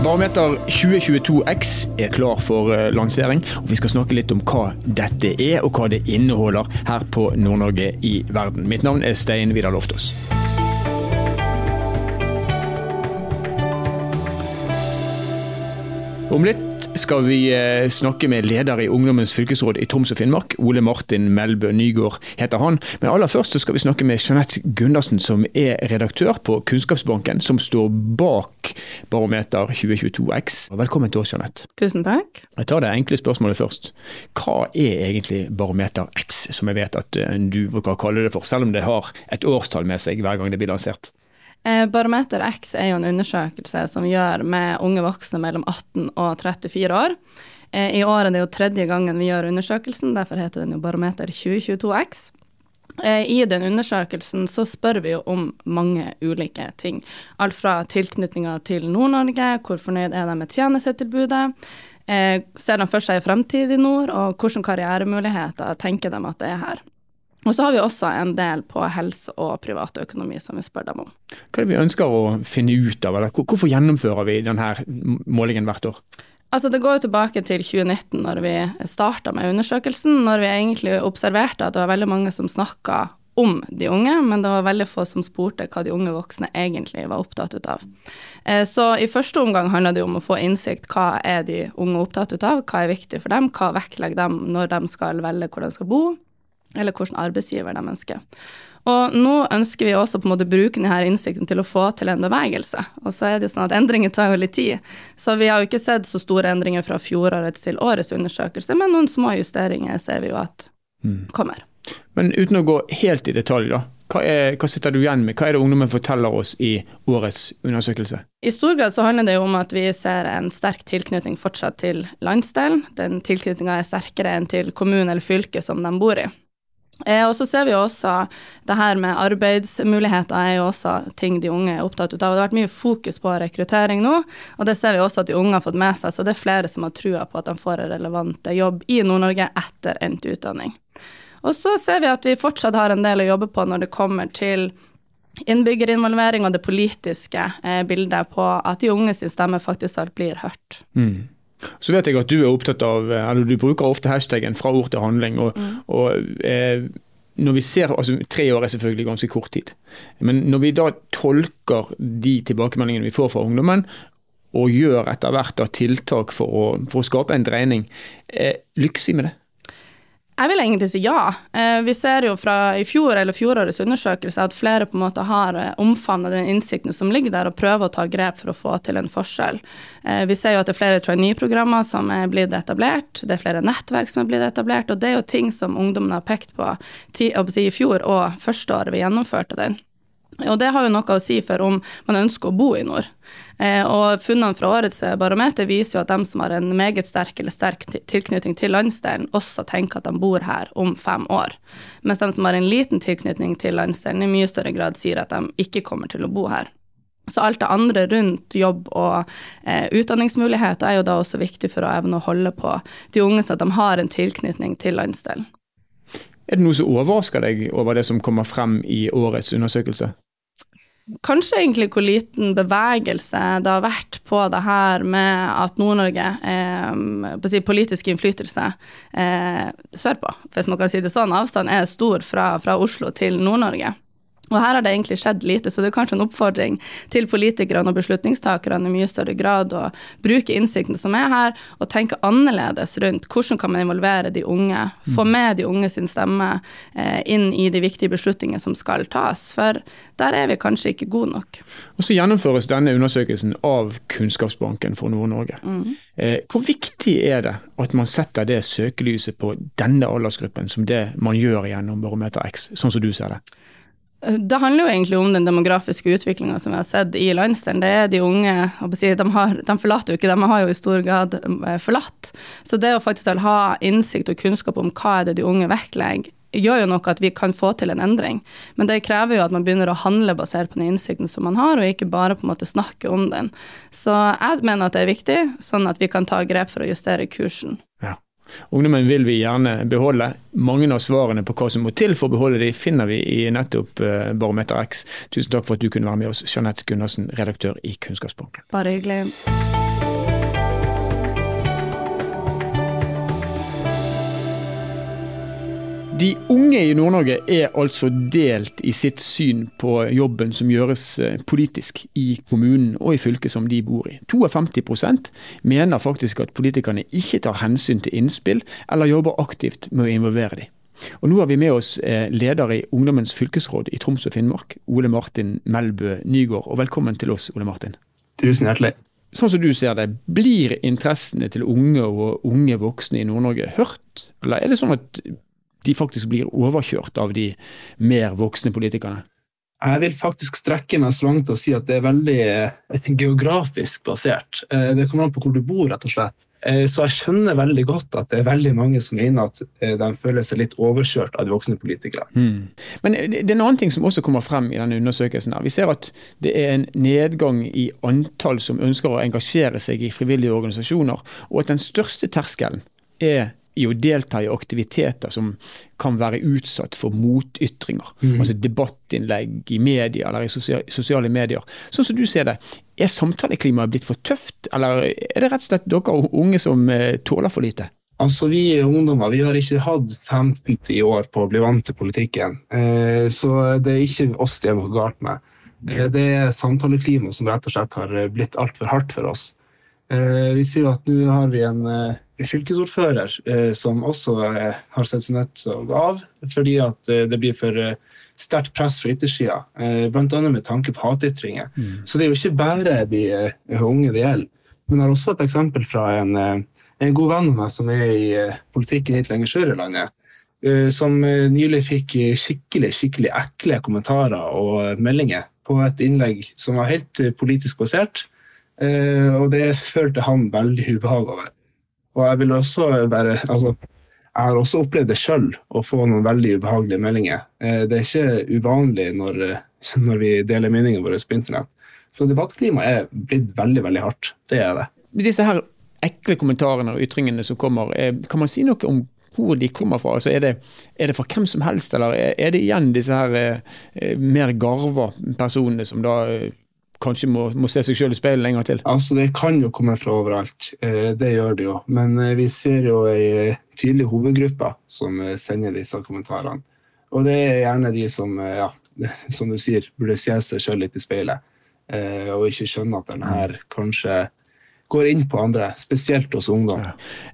Barometer 2022X er klar for eh, lansering, og vi skal snakke litt om hva dette er og hva det inneholder her på Nord-Norge i verden. Mitt navn er Stein Vidar Loftaas. Om litt skal vi eh, snakke med leder i Ungdommens fylkesråd i Troms og Finnmark. Ole Martin Melbø Nygård heter han. Men aller først skal vi snakke med Jeanette Gundersen, som er redaktør på Kunnskapsbanken, som står bak Barometer 2022X. Velkommen til oss, Jeanette. Tusen takk. Jeg tar det enkle spørsmålet først. Hva er egentlig Barometer X, som jeg vet at eh, du bruker å kalle det for, selv om det har et årstall med seg hver gang det blir lansert? Eh, Barometer X er jo en undersøkelse som gjør med unge voksne mellom 18 og 34 år. Eh, I år er det jo tredje gangen vi gjør undersøkelsen, derfor heter den jo Barometer 2022X. Eh, I den undersøkelsen så spør vi jo om mange ulike ting. Alt fra tilknytninga til Nord-Norge, hvor fornøyd er de med tjenestetilbudet, ser de for seg en fremtid i nord, og hvilke karrieremuligheter tenker de at det er her. Og så har vi også en del på helse og privatøkonomi som vi spør dem om. Hva er det vi ønsker å finne ut av, eller hvorfor gjennomfører vi denne målingen hvert år? Altså Det går jo tilbake til 2019, når vi starta med undersøkelsen. Når vi egentlig observerte at det var veldig mange som snakka om de unge, men det var veldig få som spurte hva de unge voksne egentlig var opptatt av. Eh, så i første omgang handla det om å få innsikt hva er de unge opptatt av, hva er viktig for dem, hva vektlegger dem når de skal velge hvor de skal bo, eller hvilken arbeidsgiver de ønsker. Og nå ønsker vi også på en måte bruke denne innsikten til å få til en bevegelse. Og så er det jo sånn at endringer tar jo litt tid. Så vi har jo ikke sett så store endringer fra fjorårets til årets undersøkelse, men noen små justeringer ser vi jo at mm. kommer. Men uten å gå helt i detalj, da. Hva, er, hva, sitter du igjen med? Hva er det ungdommen forteller oss i årets undersøkelse? I stor grad så handler det jo om at vi ser en sterk tilknytning fortsatt til landsdelen. Den tilknytninga er sterkere enn til kommunen eller fylket som de bor i. Eh, og så ser vi også det her med arbeidsmuligheter er jo også ting de unge er opptatt av. Det har vært mye fokus på rekruttering nå, og det ser vi også at de unge har fått med seg. Så det er flere som har trua på at de får en relevant jobb i Nord-Norge etter endt utdanning. Og så ser vi at vi fortsatt har en del å jobbe på når det kommer til innbyggerinvolvering og det politiske eh, bildet på at de unge sin stemme faktisk alt blir hørt. Mm. Så vet jeg at du er opptatt av, eller du bruker ofte hashtagen 'fra ord til handling'. og, mm. og eh, når vi ser, altså Tre år er selvfølgelig ganske kort tid. Men når vi da tolker de tilbakemeldingene vi får fra ungdommen, og gjør etter hvert tiltak for å, for å skape en dreining, eh, lykkes vi med det? Jeg vil egentlig si ja. Eh, vi ser jo fra i fjor eller fjorårets undersøkelse at flere på en måte har eh, omfavnet den innsikten som ligger der, og prøver å ta grep for å få til en forskjell. Eh, vi ser jo at det er flere trainee-programmer som er blitt etablert, det er flere nettverk som er blitt etablert, og det er jo ting som ungdommen har pekt på i fjor og første året vi gjennomførte den. Og det har jo noe å si for om man ønsker å bo i nord. Eh, og funnene fra årets barometer viser jo at de som har en meget sterk eller sterk tilknytning til landsdelen, også tenker at de bor her om fem år. Mens de som har en liten tilknytning til landsdelen, i mye større grad sier at de ikke kommer til å bo her. Så alt det andre rundt jobb og eh, utdanningsmuligheter er jo da også viktig for å evne å holde på de unge, så at de har en tilknytning til landsdelen. Er det noe som overrasker deg over det som kommer frem i årets undersøkelse? Kanskje egentlig hvor liten bevegelse det har vært på det her med at Nord-Norge, eh, politisk innflytelse eh, sørpå, hvis man kan si det sånn, avstanden er stor fra, fra Oslo til Nord-Norge. Og her har det egentlig skjedd lite, så det er kanskje en oppfordring til politikerne og beslutningstakerne i mye større grad å bruke innsikten som er her, og tenke annerledes rundt hvordan kan man involvere de unge, få mm. med de unge sin stemme eh, inn i de viktige beslutningene som skal tas. For der er vi kanskje ikke gode nok. Og Så gjennomføres denne undersøkelsen av Kunnskapsbanken for Nord-Norge. Mm. Eh, hvor viktig er det at man setter det søkelyset på denne aldersgruppen som det man gjør gjennom Barometer X, sånn som du ser det? Det handler jo egentlig om den demografiske utviklinga som vi har sett i landsdelen. Det er de unge de, har, de, forlater jo ikke, de har jo i stor grad eh, forlatt. Så det å faktisk ha innsikt og kunnskap om hva er det de unge vektlegger, gjør jo noe at vi kan få til en endring. Men det krever jo at man begynner å handle basert på den innsikten som man har, og ikke bare på en måte snakke om den. Så jeg mener at det er viktig, sånn at vi kan ta grep for å justere kursen. Ja. Ungdommen vil vi gjerne beholde. Mange av svarene på hva som må til for å beholde de, finner vi i nettopp eh, Barometer X. Tusen takk for at du kunne være med oss, Jeanette Gundersen, redaktør i Kunnskapsbanken. Bare hyggelig. De unge i Nord-Norge er altså delt i sitt syn på jobben som gjøres eh, politisk i kommunen og i fylket som de bor i. 52% mener faktisk at politikerne ikke tar hensyn til innspill, eller jobber aktivt med å involvere dem. Og Nå har vi med oss eh, leder i Ungdommens fylkesråd i Troms og Finnmark, Ole Martin Melbø Nygård. Og velkommen til oss, Ole Martin. Tusen hjertelig. Sånn som du ser det, blir interessene til unge og unge voksne i Nord-Norge hørt, eller er det sånn at de faktisk blir overkjørt av de mer voksne politikerne? Jeg vil faktisk strekke meg så langt å si at det er veldig eh, geografisk basert. Eh, det kommer an på hvor du bor, rett og slett. Eh, så jeg skjønner veldig godt at det er veldig mange som mener at de føler seg litt overkjørt av de voksne politikerne. Mm. Men det er en annen ting som også kommer frem i denne undersøkelsen. her. Vi ser at det er en nedgang i antall som ønsker å engasjere seg i frivillige organisasjoner, og at den største terskelen er i å delta i aktiviteter som kan være utsatt for motytringer. Mm. Altså debattinnlegg i media eller i sosiale medier. Sånn som du ser det, er samtaleklimaet blitt for tøft, eller er det rett og slett dere unge som eh, tåler for lite? Altså, Vi ungdommer vi har ikke hatt 50 år på å bli vant til politikken, eh, så det er ikke oss det er noe galt med. Eh, det er samtaleklimaet som rett og slett har blitt altfor hardt for oss. Vi sier at nå har vi en fylkesordfører eh, som også eh, har sett seg nødt til å gå av fordi at eh, det blir for sterkt press fra yttersida, bl.a. med tanke på hatytringer. Mm. Så det er jo ikke bare de unge det gjelder. Men jeg har også et eksempel fra en, en god venn av meg som er i politikken litt lenger sør i landet. Som nylig fikk skikkelig skikkelig ekle kommentarer og meldinger på et innlegg som var helt politisk basert. Og det følte han veldig ubehag over. Og jeg vil også være altså, jeg har også opplevd det sjøl, å få noen veldig ubehagelige meldinger. Eh, det er ikke uvanlig når, når vi deler meningene våre på internett. Så debattklimaet er blitt veldig veldig hardt. Det er det. Disse her ekle kommentarene og ytringene som kommer, eh, kan man si noe om hvor de kommer fra? Altså er, det, er det fra hvem som helst, eller er det igjen disse her eh, mer garva personene som da kanskje må, må se seg selv i speilet en gang til? Altså, Det kan jo komme fra overalt, eh, det gjør det jo. Men eh, vi ser jo ei tydelig hovedgruppe som eh, sender disse kommentarene. Og det er gjerne de som, ja, som du sier, burde se seg selv litt i speilet. Og ikke skjønne at den her kanskje går inn på andre, spesielt hos ungdom.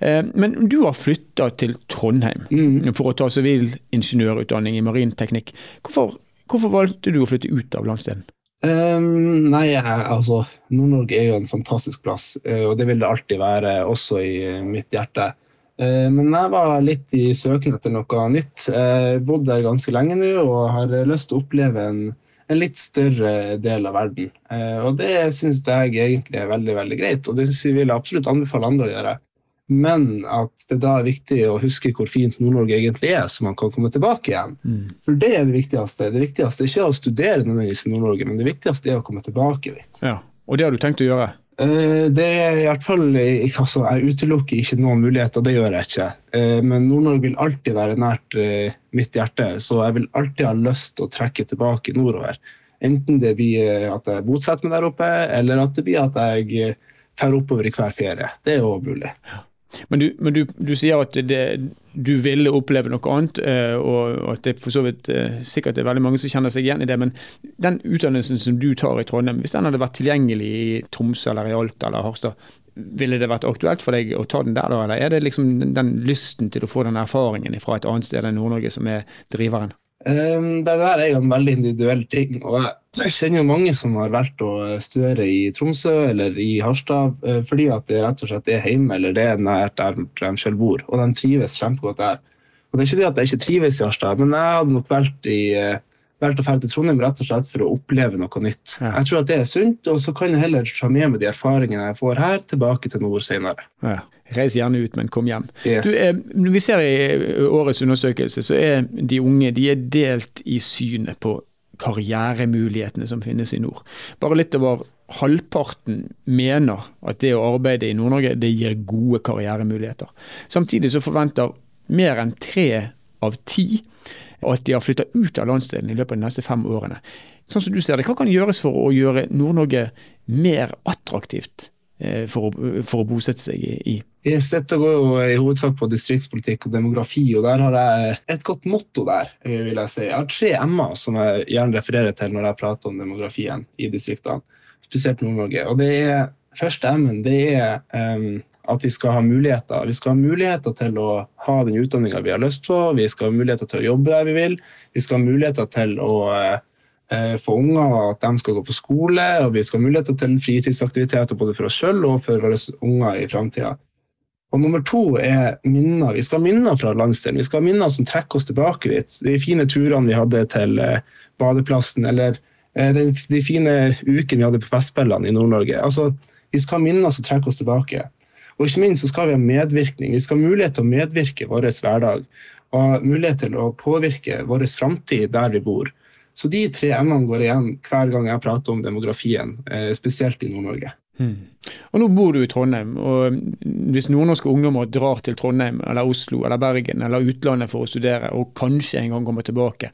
Ja. Men du har flytta til Trondheim mm. for å ta sivilingeniørutdanning i marinteknikk. Hvorfor, hvorfor valgte du å flytte ut av landsdelen? Um, nei, altså Nord-Norge er jo en fantastisk plass, eh, og det vil det alltid være, også i mitt hjerte. Uh, men jeg var litt i søken etter noe nytt. Jeg bodde der ganske lenge nå og har lyst til å oppleve en, en litt større del av verden. Og det syns jeg egentlig er veldig veldig greit, og det vil jeg absolutt anbefale andre å gjøre. Men at det da er viktig å huske hvor fint Nord-Norge egentlig er, så man kan komme tilbake igjen. Mm. For det er det viktigste. Det viktigste er ikke å studere nødvendigvis i Nord-Norge, men det viktigste er å komme tilbake dit. Ja, Og det har du tenkt å gjøre? Eh, det er i hvert fall, altså, Jeg utelukker ikke noen muligheter, det gjør jeg ikke. Eh, men Nord-Norge vil alltid være nært eh, mitt hjerte, så jeg vil alltid ha lyst til å trekke tilbake nordover. Enten det blir at jeg bosetter meg der oppe, eller at det blir at jeg drar oppover i hver ferie. Det er jo mulig. Ja. Men, du, men du, du, sier at det, du ville oppleve noe annet, eh, og at det for så vidt eh, sikkert er veldig mange som kjenner seg igjen i det. Men den utdannelsen som du tar i Trondheim, hvis den hadde vært tilgjengelig i Tromsø eller i Alta eller Harstad, ville det vært aktuelt for deg å ta den der, da? Eller er det liksom den lysten til å få den erfaringen fra et annet sted enn Nord-Norge som er driveren? Um, det der er jo en veldig individuell ting. og Jeg kjenner jo mange som har valgt å studere i Tromsø eller i Harstad uh, fordi at det rett og slett er hjemme eller det er nært der de selv bor. Og de trives kjempegodt der. Og Det er ikke det at jeg ikke trives i Harstad, men jeg hadde nok valgt, i, uh, valgt å dra til Trondheim rett og slett for å oppleve noe nytt. Ja. Jeg tror at det er sunt, og så kan jeg heller ta med meg de erfaringene jeg får her, tilbake til nord senere. Ja. Reis gjerne ut, men kom hjem. Yes. Du, eh, når vi ser i eh, årets undersøkelse, så er de unge de er delt i synet på karrieremulighetene som finnes i nord. Bare litt over halvparten mener at det å arbeide i Nord-Norge det gir gode karrieremuligheter. Samtidig så forventer mer enn tre av ti at de har flytta ut av landsdelen i løpet av de neste fem årene. Sånn som du ser det, Hva kan gjøres for å gjøre Nord-Norge mer attraktivt for å, for å bosette seg i. Yes, dette går jo i hovedsak på distriktspolitikk og demografi, og der har jeg et godt motto der. vil Jeg si. Jeg har tre M-er som jeg gjerne refererer til når jeg prater om demografien i distriktene, spesielt Nord-Norge. Og det er første M-en det er um, at vi skal ha muligheter. Vi skal ha muligheter til å ha den utdanninga vi har lyst på, vi skal ha muligheter til å jobbe der vi vil, vi skal ha muligheter til å uh, Eh, for unger at de skal gå på skole, og vi skal ha muligheter til fritidsaktiviteter både for oss sjøl og for våre unger i framtida. Og nummer to er minner. Vi skal ha minner fra landsdelen. Vi skal ha minner som trekker oss tilbake dit. De fine turene vi hadde til eh, badeplassen, eller eh, de fine ukene vi hadde på Festspillene i Nord-Norge. Altså, vi skal ha minner som trekker oss tilbake. Og ikke minst så skal vi ha medvirkning. Vi skal ha mulighet til å medvirke vår hverdag. Og mulighet til å påvirke vår framtid der vi bor. Så de tre M-ene går igjen hver gang jeg prater om demografien, eh, spesielt i Nord-Norge. Hmm. Og Nå bor du i Trondheim, og hvis nordnorske ungdommer drar til Trondheim eller Oslo eller Bergen eller utlandet for å studere, og kanskje en gang kommer tilbake,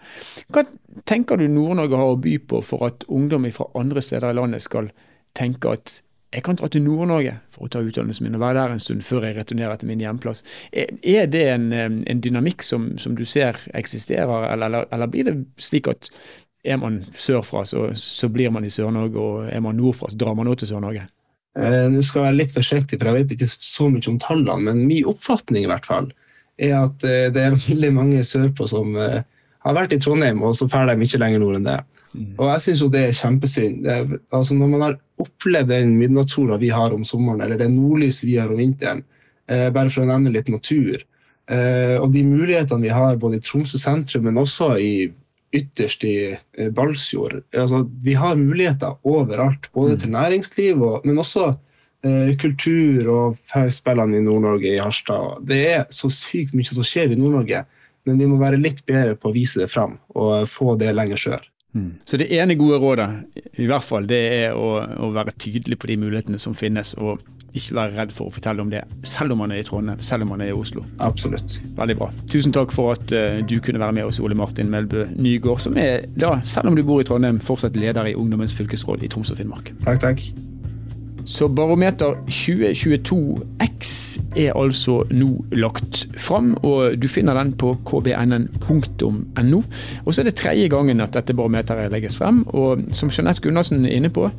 hva tenker du Nord-Norge har å by på for at ungdom fra andre steder i landet skal tenke at jeg kan dra til Nord-Norge for å ta utdannelsen min og være der en stund før jeg returnerer til min hjemplass. Er det en, en dynamikk som, som, du ser eksisterer, eller, eller, eller, blir det slik at er man sørfra, så, så blir man i Sør-Norge, og er man nordfra, så drar man nå til Sør-Norge? Eh, Nå skal jeg være litt forsiktig, for jeg vet ikke så mye om tallene, men min oppfatning i hvert fall er at eh, det er veldig mange sørpå som eh, har vært i Trondheim, og så drar de ikke lenger nord enn det. Mm. Og jeg syns jo det er kjempesynd. Det altså når man har opplevd den midnattssola vi har om sommeren, eller det nordlyset vi har om vinteren, eh, bare for å nevne litt natur, eh, og de mulighetene vi har både i Tromsø sentrum, men også i ytterst i eh, Balsfjord altså, Vi har muligheter overalt, både mm. til næringsliv, og, men også eh, kultur og spillene i Nord-Norge, i Harstad. Det er så sykt mye som skjer i Nord-Norge, men vi må være litt bedre på å vise det fram og få det lenger sør. Mm. Så det ene gode rådet, i hvert fall, det er å, å, være tydelig på de mulighetene som finnes, og ikke være redd for å fortelle om det, selv om man er i Trondheim, selv om man er i Oslo. Absolutt. Veldig bra. Tusen takk for at uh, du kunne være med oss, Ole Martin Melbø Nygård, som er da, selv om du bor i Trondheim, fortsatt leder i Ungdommens fylkesråd i Troms og Finnmark. Takk, takk. Så Barometer 2022X er altså nå lagt fram, og du finner den på kbnn.no. Og så er det tredje gangen at dette barometeret legges frem, og som Jeanette Gundersen er inne på,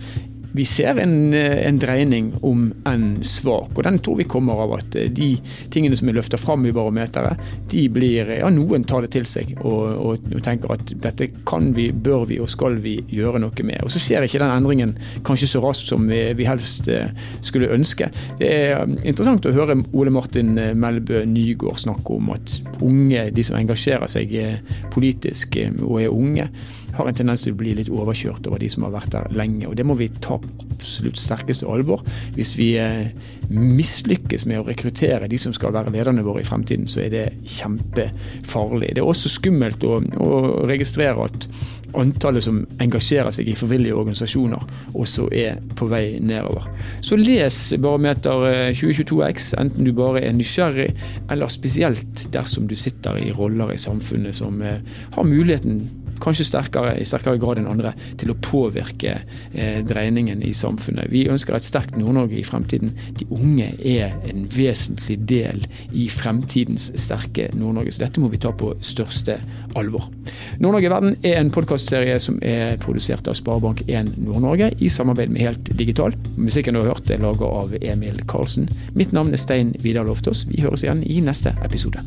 vi ser en, eh, en, dreining, om enn svak. Og den tror vi kommer av at eh, de tingene som er løfta fram i barometeret, de blir Ja, noen tar det til seg og, og, og, tenker at dette kan vi, bør vi og skal vi gjøre noe med. Og så skjer ikke den endringen kanskje så raskt som vi, vi helst eh, skulle ønske. Det er interessant å høre Ole Martin Melbø Nygård snakke om at unge, de som engasjerer seg politisk og er unge, har en tendens til å bli litt overkjørt over de som har vært der lenge. og Det må vi ta absolutt sterkeste alvor. Hvis vi eh, mislykkes med å rekruttere de som skal være lederne våre i fremtiden, så er det kjempefarlig. Det er også skummelt å, å registrere at antallet som engasjerer seg i frivillige organisasjoner, også er på vei nedover. Så les Barometer 2022X, eh, enten du bare er nysgjerrig, eller spesielt dersom du sitter i roller i samfunnet som eh, har muligheten kanskje sterkere, i sterkere grad enn andre, til å påvirke eh, dreiningen i samfunnet. Vi ønsker et sterkt Nord-Norge i fremtiden. De unge er en vesentlig del i fremtidens sterke Nord-Norge, så dette må vi ta på største alvor. Nord-Norge verden er en podkastserie som er produsert av Sparebank1 Nord-Norge i samarbeid med Helt Digital. Musikken du har hørt er laget av Emil Karlsen. Mitt navn er Stein Vidar Loftaas. Vi høres igjen i neste episode.